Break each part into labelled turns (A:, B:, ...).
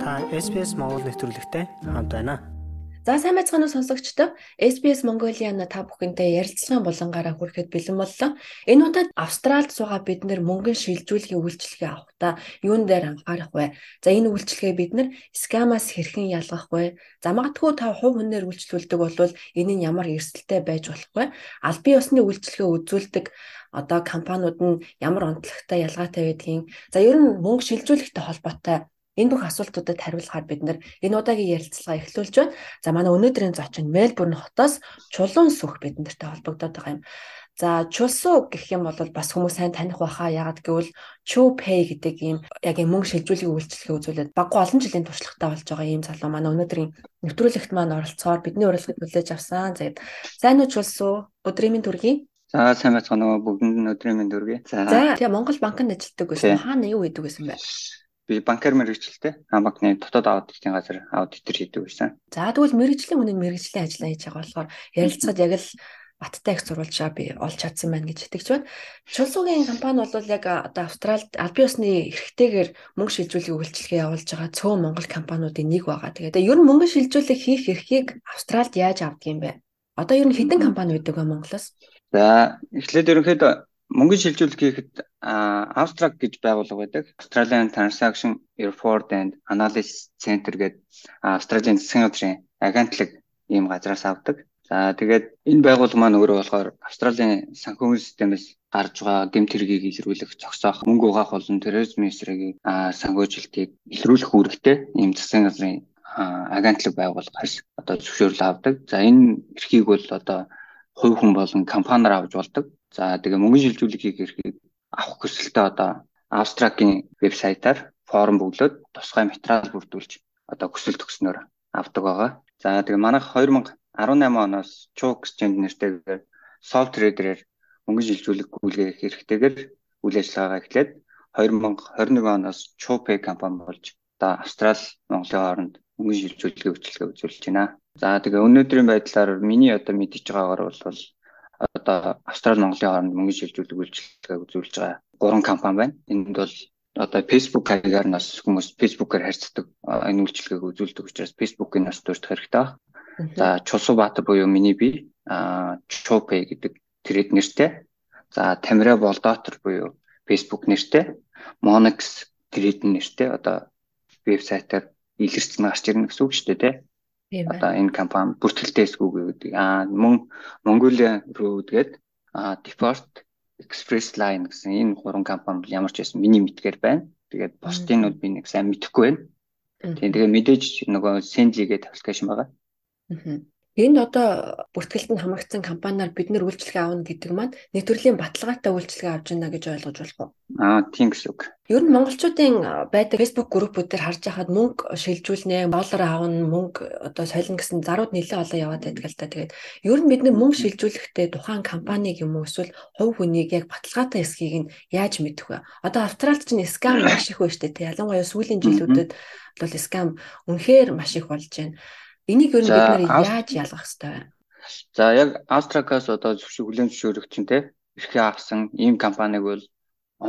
A: Та SBS Монгол нэвтрүүлэгтэй хамт байна.
B: За сайн байцгаана уу сонсогчдоо. SBS Mongolia-на та бүхэнтэй ярилцлагын болонгаараа хүрэхэд бэлэн боллоо. Энэ удаад Австралид суугаа бид нэр мөнгөн шилжүүлэхийн үйлчлэгээ авахдаа юун дээр анхаарах вэ? За энэ үйлчлэгээ бид нэр скамаас хэрхэн ялгах вэ? За магадгүй та хувь хүнээр үйлчлүүлдэг бол энэ нь ямар эрсдэлтэй байж болох вэ? Аль бие усны үйлчлэгээ үзүүлдэг одоо компаниуд нь ямар онцлогтой ялгаатай байдгийг. За ер нь мөнгө шилжүүлэхтэй холбоотой Энэ бүх асуултуудад хариулахаар бид нэр удаагийн ярилцлага эхлүүлж байна. За манай өнөөдрийн зочин Мельбурн хотоос Чулуун сүх бидэнтэй холбогдоод байгаа юм. За Чулсуу гэх юм бол бас хүмүүс сайн таних байхаа ягаад гэвэл Chu Pay гэдэг ийм яг ийм мөнгө шилжүүлгийн үйлчлэгээ үзүүлээд баггүй олон жилийн туршлагатай болж байгаа ийм залуу манай өнөөдрийн нэвтрүүлэгт маань оролцохоор бидний урилгыг хүлээж авсан. Тэгээд сайн уу Чулсуу өдрийн минь төргий.
C: За сайн байцгаана уу бүгдэнд өдрийн минь төргий.
B: За тэгээ Монгол банкнд ажилладаг байсан. Хаана юу хийдэг байсан бэ?
C: Би банкар мэрэгчлээ хаан банкны дотоод аудитын газар аудитор хийдэг байсан.
B: За тэгвэл мэрэгжлийн хүний мэрэгжлийн ажиллаа хийж байгаа болохоор ярилцахад яг л баттай их сурвалжаа би олж чадсан байна гэж итгэж байна. Чулсуугийн компани бол яг одоо Австралид аль биесны эрхтэйгээр мөнгө шилжүүлэх үйлчлэгээ явуулж байгаа цөөн Монгол компаниудын нэг байгаа. Тэгээд ер нь мөнгө шилжүүлэх хийх эрхийг Австралид яаж авдаг юм бэ? Одоо ер нь хэдэн компани байдаг вэ Монголоос?
C: За эхлээд ерөнхийдөө мөнгө шилжүүлэх хийхэд Abstract гэж байгууллага байдаг. Australian Transaction Report and Analysis Center гэдэг Австралийн засгийн газрын агентлаг ийм газраас авдаг. За тэгээд энэ байгууллага маань өөрөө болохоор Австралийн санхүүгийн системээс гарч байгаа гэмт хэргийг илрүүлэх, зогсоох, мөнгө угаах болон терроризмын эсрэг санхүүжилтийг илрүүлэх үүрэгтэй ийм засгийн газрын агентлаг байгууллагаас одоо зөвшөөрөл авдаг. За энэ эрхийг бол одоо хувь хүн болон компаниар авч болдог. За тэгээ мөнгө шилжүүлэхийг эрхийг авах хүсэлтэд одоо Австракийн вебсайтаар форум бөглөөд тусгай материал бүрдүүлж одоо хүсэл төгснөөр авдаг байгаа. За тэгээ манайх 2018 оноос Chuk Exchange нэртэйгээр Sol Trader-ээр мөнгө шилжүүлэх гүйлгээ хэрэгтэйгээр үйл ажиллагаагаа эхлээд 2021 оноос Chupay компани болж одоо Австрал Монголын хооронд мөнгө шилжүүлэхийн үйлчилгээ үзүүлж байна. За тэгээ өнөөдрийн байдлаар миний одоо мэдчихэж байгаагаар бол одоо Австрали Монголын хооронд мөнгө шилжүүлэх үйлчилгээ үзүүлж байгаа гурван компани байна. Энд бол одоо Facebook хаягаар нас хүмүүс Facebook-аар харьцдаг энэ үйлчилгээг үзүүлдэг учраас Facebook-ийн нас дурдах хэрэгтэй байна. За Чулсуу Баатар буюу миний би Chopay гэдэг тэрэд нэртэй. За Тамира Болдотор буюу Facebook нэртэй. Monex тэрэд нэртэй одоо вебсайтаар илэрсэн гарч ирнэ гэсэн үг шүү дээ тий. Одоо энэ компани бүртгэлтэй эсгүүг гэдэг. Аа мөн Mongolia руу тэгээд Deport Express Line гэсэн энэ гурван компани ямар ч байсан миний мэдгээр байна. Тэгээд бусдын нь би нэг сайн мэдэхгүй байна. Тийм тэгээ мэдээж нөгөө Sendly гэдэг аппликейшн байгаа.
B: Аа. Энд одоо бүртгэлтэнд хамрагдсан компаниар бид нэр үйлчлэгээ авна гэдэг маань нэг төрлийн баталгаатай үйлчлэгээ авч байна гэж ойлгож болох уу?
C: Аа, тийм гэсэн үг.
B: Ер нь монголчуудын байдаг Facebook группүүд дээр харж байхад мөнгө шилжүүлнэ, доллар авна, мөнгө одоо солино гэсэн зарууд нэлээд олон яваад байдаг л та. Тэгээд ер нь бид нэр мөнгө шилжүүлэхдээ тухайн компаниг юм уу эсвэл хувь хүнийг яг баталгаатай эсхийг нь яаж мэдэх вэ? Одоо Австралид ч скам маш их байна шүү дээ. Ялангуяа сүүлийн жилүүдэд бол скам үнэхээр маш их болж байна. Энийг ер нь бид нэр яаж ялгах ёстой вэ?
C: За яг Astrakas одоо зөвшөөр хүлээн зөвшөөрөх чинь те эрхээ авсан ийм компаниг бол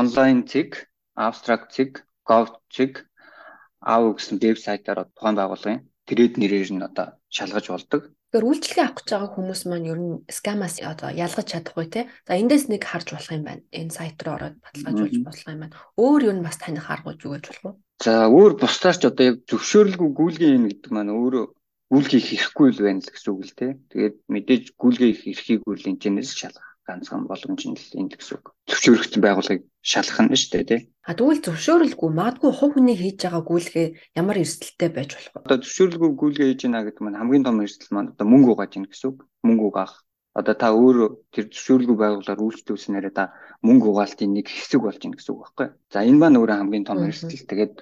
C: онлайн цэг, Abstract цэг, Gov цэг аав гэсэн вебсайтаар тухайн байгууллагын трейд нэрээр нь одоо шалгаж болдог.
B: Тэгэхээр үйлчлэгээ авах гэж байгаа хүмүүс маань ер нь скамаас одоо ялгаж чадахгүй те. За эндээс нэг харж болох юм байна. Энэ сайт руу ороод баталгаажуулж болох юм байна. Өөр юу бас таних аргууд юу гэж болох вэ?
C: За өөр бусдаарч одоо яг зөвшөөрлгүй гүйлгийн юм гэдэг маань өөрөө гүйлгээ хийхгүй л байна л гэсэн үг л тий. Тэгээд мэдээж гүйлгээ их эрхийг үл энэчнээс шалгах ганцхан боломж нь л энэ гэсэн үг. Зөвшөөрөгдсөн байгууллагыг шалгах нь шүү дээ тий.
B: А тэгвэл зөвшөөрөлгүй магадгүй хувь хүний хийж байгаа гүйлгээ ямар эрсдэлтэй байж болох вэ?
C: Одоо зөвшөөрлгүй гүйлгээ хийж байна гэдэг маань хамгийн том эрсдэл маань одоо мөнгө угааж ийн гэсэн үг. Мөнгө угаах одоо та өөрөө тэр зөвшөөрөлгүй байгууллагаар үйлчлүүлснээрээ та мөнгө угаалтын нэг хэсэг болж ийн гэсэн үг байхгүй. За энэ маань өөрөө хамгийн том эрсдэл. Тэгээд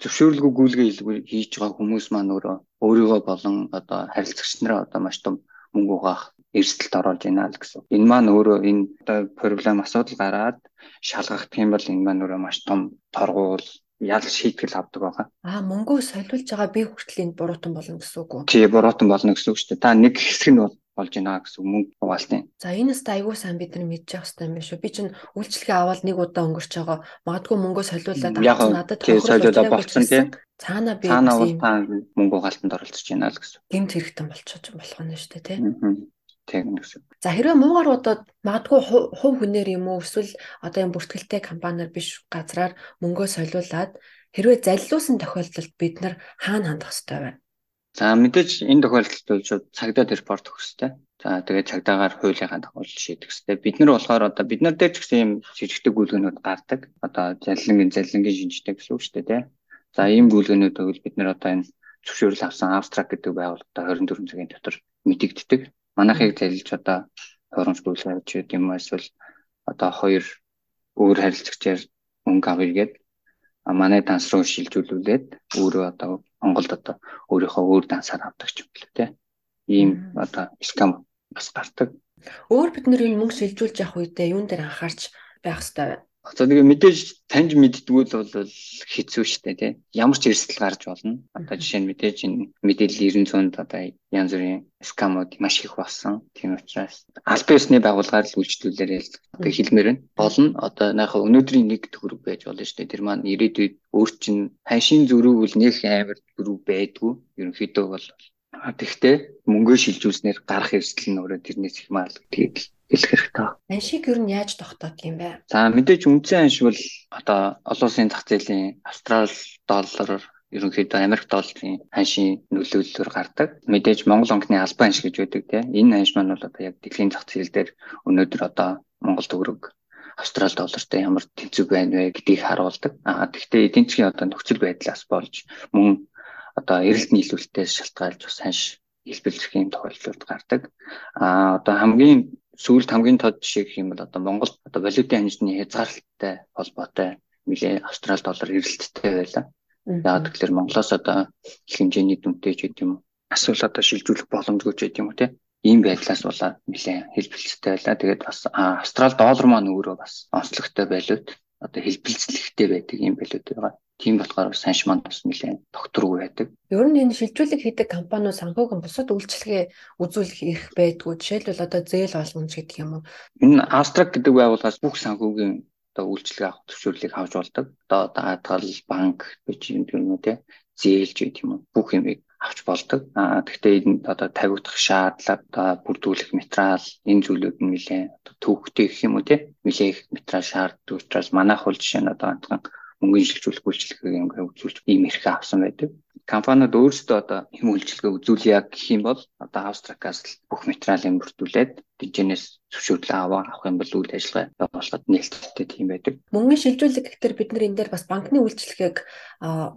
C: зөвшөөрөлгүй гүйлгээ хийж байгаа хүмүүс маань өөрөө өөрийгөө болон одоо харилцагч нараа одоо маш том мөнгө угаах эрсдэлд оруулж байна л гэсэн. Энэ маань өөрөө энэ одоо проблем асуудал гараад шалгагдах юм бол энэ маань өөрөө маш том торгуул ял шийтгэл авдаг байгаа.
B: Аа мөнгөө солиулж байгаа би хүртэл энд буруутан болно гэсэн үг үү?
C: Тий, буруутан болно гэсэн үг шүү дээ. Та нэг хэсэг нь бол болж байна гэсэн мөнгө угаалтын.
B: За энэс айгүй сайн бид нар мэдчих хэвээр юм шүү. Би чинь үйлчлэгээ аваад нэг удаа өнгөрч байгаа. Магадгүй мөнгөө солиулаад
C: авах надад тохиолдол болцсон тийм.
B: Цаана би
C: цаана бол та мөнгө угаалтанд оролцож байна л гэсэн.
B: Гэмт хэрэгтэн болчихож болох нь шүү дээ тийм.
C: Тийм гэсэн.
B: За хэрвээ муугар удаад магадгүй хувь хүнээр юм уу эсвэл одоо юм бүртгэлтэй компаниар биш газраар мөнгөө солиулаад хэрвээ заллуусан тохиолдолд бид нар хаана хандах ёстой вэ?
C: За мэдээж энэ тохиолдолд бол шууд цагдаад репорт өгөх хэрэгтэй. За тэгээд цагдаагаар хуулийнхаа дагуу шийдэх хэрэгтэй. Бид нар болохоор одоо бид нар дээр ч гэсэн юм шижигтэй гүйлгэнүүд гардаг. Одоо заллингийн заллингийн шинжтэй гэсэн үг шүү дээ тий. За ийм гүйлгэнүүд бол бид нар одоо энэ зөвшөөрөл авсан абстракт гэдэг байгууллагатай 24 цагийн дотор мэдэгддэг. Манайхыг залилж одоо хуурамч авч гэдэг юм эсвэл одоо хоёр өөр харилцагчаар мөнгө авъя гэдэг манай данс руу шилжүүлүүлээд өөрөө одоо Монголд одоо өөрийнхөө өөр дансаар авдаг ч юм бэл тэ. Ийм одоо скам бас гардаг.
B: Өөр бид нэр энэ мөнгө шилжүүлж явах үедээ юун дээр анхаарч байх хэрэгтэй вэ?
C: За тэгээ мэдээж таньж мэддгүүл бол хэцүү шттэ тий. Ямар ч эрсдэл гарч болно. Одоо жишээ нь мэдээж энэ мэдээлэл 900-д одоо янз бүрийн скамууд маш их болсон. Тийм учраас аль биесны байгууллагаар л үйлчлүүлээрээ одоо хэлмээр нь болно. Одоо нааха өнөөдрийн нэг төгрөг байж болно шттэ. Тэр маань ирээдүйд өөр чин ханшийн зөрүүг бол нэг амар зөрүү байдгүй. Ерөнхийдөө бол Тэгэхдээ мөнгөө шилжүүлснээр гарах эрсдэл нь өөрөө тэрнээс их маа л тэгээд хэлэх хэрэгтэй.
B: Аншиг ер нь яаж тогтоод юм бэ?
C: За мэдээж үндсэн аншиг бол одоо олон улсын зах зээлийн австрал доллараар ерөнхийдөө Америк долларын ханшийн нөлөөллөөр гардаг. Мэдээж Монгол онцны албан анш гэж байдаг тийм. Энэ анш маань бол одоо яг дэлхийн зах зээл дээр өнөөдөр одоо Монгол төгрөг австрал доллартай ямар тэнцүү байна вэ гэдгийг харуулдаг. Аа тэгвэл эдийн засгийн одоо нөхцөл байдлаас болж мөн одоо эрэлт нийлүүлэлтээс шалтгаалж бас ханш хэлбэлзэх юм тохиолдлууд гардаг. Аа одоо хамгийн сүүлд хамгийн тод жишээ гэх юм бол одоо Монгол одоо валютын ханжны хязгаарлалттай холбоотой нэлээ австрал доллар эрэлттэй байлаа. Яагаад гэвэл Монголоос одоо их хэмжээний дүнтэй ч гэдэг юм асуул одоо шилжүүлэх боломжгүй ч гэдэг юм уу те. Ийм байдлаас болоод нэлээ хэлбэлцэлтэй байлаа. Тэгээд бас австрал доллар маань өөрөө бас онцлогтой байлууд одоо хэлбэлцлэгтэй байдаг юм байлууд байгаа. Тийм болохоор санш манд бас нэлээд докторгүй байдаг.
B: Ер нь энэ шилжүүлэг хийдэг компаниуд санхүүгийн бусад үйлчлэгээ үзүүлэх эрх байдгүй. Жишээлбэл одоо зээл олгомж гэдэг юм уу?
C: Энэ Астрак гэдэг байгууллагаас бүх санхүүгийн одоо үйлчлэгээ авах зөвшөөрлийг авч болдог. Одоо даатгал, банк гэж юм уу те зээлж гэдэг юм уу бүх юмыг авч болдог. Аа гэхдээ энэ одоо тавигдах шаардлага, одоо бүрдүүлэх материал энэ зүйлүүд нь нэлээд төвхтэй гэх юм уу те нэлээд их материал шаарддаг учраас манайх бол жишээ нь одоо мөнгөний шилжүүлэх үйлчлэгийг ингээ үзүүлж ийм эрхээ авсан байдаг. Компаниуд өөрсдөө одоо хэм үйлчлэгээ үзүүлье гэх юм бол одоо Австракаас бүх материалын бүрдүүлээд тэнцэнээс зөвшөөрлөө аваа авах юм бол үйл ажиллагаа явуулахад нээлттэй тийм байдаг.
B: Мөнгөний шилжүүлэг гэхээр бид нар энэ дээр бас банкны үйлчлэгийг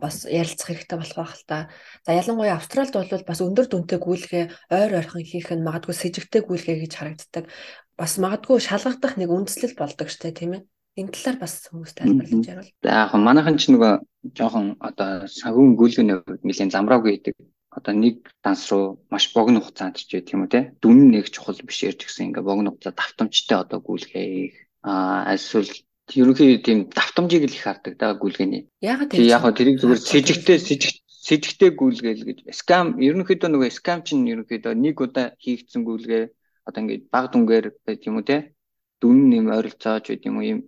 B: бас ярилцах хэрэгтэй болох байх л та. За ялангуяа Австралид бол бас өндөр дүнтэй гүйлгээ ойр ойрхон хийх нь магадгүй сэжигтэй гүйлгээ гэж харагддаг. Бас магадгүй шалгагдах нэг үндслэл болдог штэ тийм ээ. Энэ талаар бас хүмүүс тайлбарлаж ярил.
C: За яг манайхан ч нөгөө жоохон одоо сагун гүйлгэний хувьд нэлийн замраагүй гэдэг. Одоо нэг данс руу маш богино хугацаанд ч юм уу те. Дүн нэг чухал биш ярьж гисэн ингээ богино хугацаа давтамжтай одоо гүйлгээ а эсвэл ерөнхий тийм давтамжийг л их хардаг да гүйлгээний.
B: Ягаад
C: тийм яг тэрийг зүгээр сэжигтэй сэжигтэй гүйлгээл гэж. Скам ерөнхийдөө нөгөө скам чинь ерөнхийдөө нэг удаа хийгдсэн гүйлгээ. Одоо ингээ баг дүнгээр байт юм уу те. Дүн нэм ойролцоож байт юм уу юм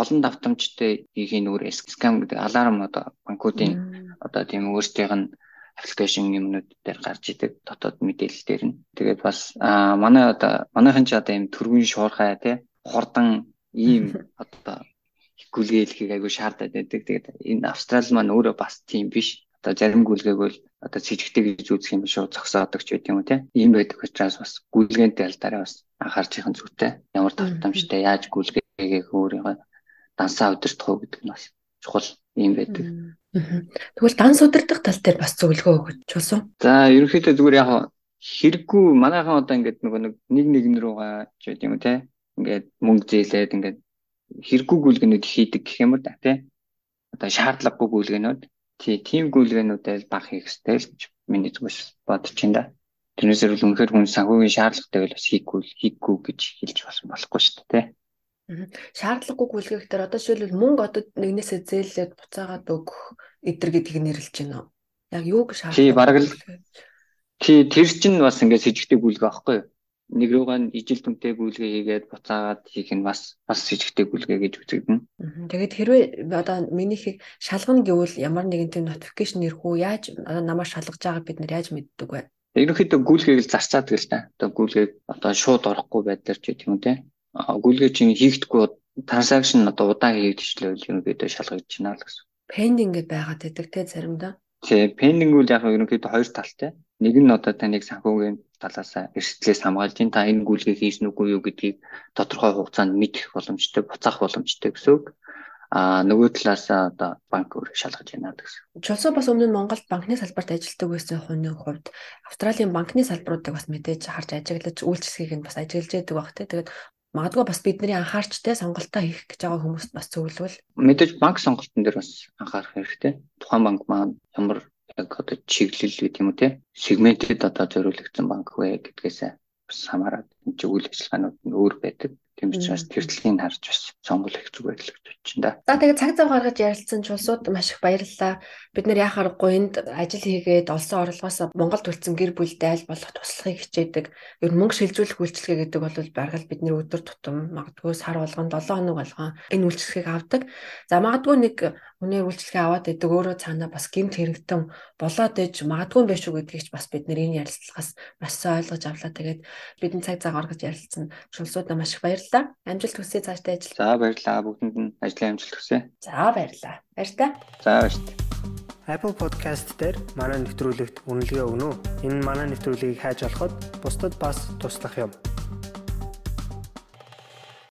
C: олон давтамжтай хийхин өөр скам гэдэг аларм одоо банкуудын одоо тийм өөрсдийнх нь аппликейшн юмнууд дээр гарч идэг дотоод мэдээлэл дээр нь. Тэгээд бас аа манай одоо манайхан ч одоо ийм төргийн шуурхай тий хурдан ийм одоо гүлгээлхийг айгу шаардаад байдаг. Тэгээд энэ Австрали маань өөрөө бас тийм биш. Одоо зарим гүлгээг бол одоо с ิจ гтэй гэж үзэх юм биш үү зогсоодог ч байт юм уу тий. Ийм байдаг учраас бас гүлгээнтэй алдараа бас анхаарч ихэнх зүйтэй. Ямар давтамжтай яаж гүлгээгээ өөрийгөө дансаа удирдах уу гэдэг нь бас чухал юм байдаг.
B: Тэгвэл данс удирдах тал дээр бас зөвлөгөө өгч болсон.
C: За ерөнхийдөө зүгээр яг хэрэггүй манайхан одоо ингээд нөгөө нэг нэгэн рүүгээ ч гэдэг юм те? Ингээд мөнгө зээлээд ингээд хэрэггүй гүйлгэнүүд хийдэг гэх юм да те? Одоо шаардлагагүй гүйлгэнүүд тий тийм гүйлгэнүүдэл баг хийх хэрэгтэй л миний зүгээс бодож байна да. Тэрнээсээр бол үнэхээр хүн санхүүгийн шаардлагатай бол бас хийхгүй хийхгүй гэж хэлж болохгүй шүү дээ те
B: Шаардлагагүй гүйлгээхтэр одоо жишээлбэл мөнгө одоо нэгнээсээ зээлээд буцаагаад өгөх эдэр гэдгийг нэрлэж байна уу? Яг юуг шаардлагагүй?
C: Тий, бараг л Тий, тэр чинь бас ингээд сэжигтэй гүйлгээ аахгүй юу? нэг рүүгээ нь ижил дүнтэй гүйлгээ хийгээд буцаагаад хийх нь бас бас сэжигтэй гүйлгээ гэж үзэгдэнэ.
B: Тэгээд хэрвээ одоо минийхийг шалгана гэвэл ямар нэгэн тийм notification ирэх үү? Яаж намайг шалгаж байгааг бид нар яаж мэддэг вэ?
C: Ерөнхийдөө гүйлгээг л зарцаад гэл та. Одоо гүйлгээг одоо шууд орохгүй байдлаар ч гэх юм те. Гүйлгээ чинь хийгдэхгүй транзакшн одоо удаан хийгдчихлээ ерөнхийдөө шалгаж байна л гэсэн.
B: Pending гэдээ байгаад байдаг те заримдаа.
C: Тэгээ pending үйл яг ерөнхийдөө хоёр талтай. Нэг нь одоо таныг санхүүгийн талаас эрсдлээс хамгаалж ин та энэ гүйлгээ хийсэн үгүй юу гэдгийг тодорхой хугацаанд мэдэх боломжтой, буцаах боломжтой гэсэн үг. А нөгөө талаас одоо банк өөр шалгаж байна гэсэн.
B: Чулсуу бас өмнө нь Монголд банкны салбарт ажилладаг байсан хүний хувьд Австралийн банкны салбаруудыг бас мэдээж харж ажиглаж үйлчлэгийг нь бас ажиглаж яадаг баг те. Тэгээд магадгүй бас бидний анхаарчтай сонголтоо хийх гэж байгаа хүмүүст бас зөвлөвөл.
C: Мэдээж банк сонголтын дээр бас анхаарах хэрэгтэй. Тухайн банк маань ямар яг одоо чиглэл гэдэг юм уу те сегментэд одоо зориулагдсан банк вэ гэдгээс бас хамаарат энэ чинь үйл ажиллагаанууд нь өөр байдаг. Тийм учраас тэрдлийг харж бас сонгол их зүг байл гэж да.
B: За тэгээд цаг зав гаргаж ярилцсан чулсууд маш их баярлалаа. Бид нар яхаар гуйнд ажил хийгээд олсон орлогоос Монгол төлцөн гэр бүлдээ аль болох туслахыг хичээдэг. Ер нь мөнгө шилжүүлэх үйлчлэгээ гэдэг бол баргал бидний өдөр тутам магадгүй сар болгон 7 хоног болгон энэ үйлчлэгийг авдаг. За магадгүй нэг Хүний үйлчлэгээ аваад идэг өөрөө цаанаа бас гэмт хэрэгтэн болоод иж магадгүй юм биш үү гэдгийг ч бас бид нэр энэ ярилцлагаас маш сайн ойлгож авлаа. Тэгээд бидний цаг цаг гаргаж ярилцсан шулсуудаа маш их баярлалаа. Амжилт хүсье цаашдаа ажил.
C: За баярлалаа. Бүгдэнд нь ажлын амжилт хүсье.
B: За баярлалаа. Баяртай.
C: За баяртай.
A: Apple Podcast дээр манай нэвтрүүлэгт үнэлгээ өгнө үү? Энэ манай нэвтрүүлгийг хайж олоход бусдад бас туслах юм.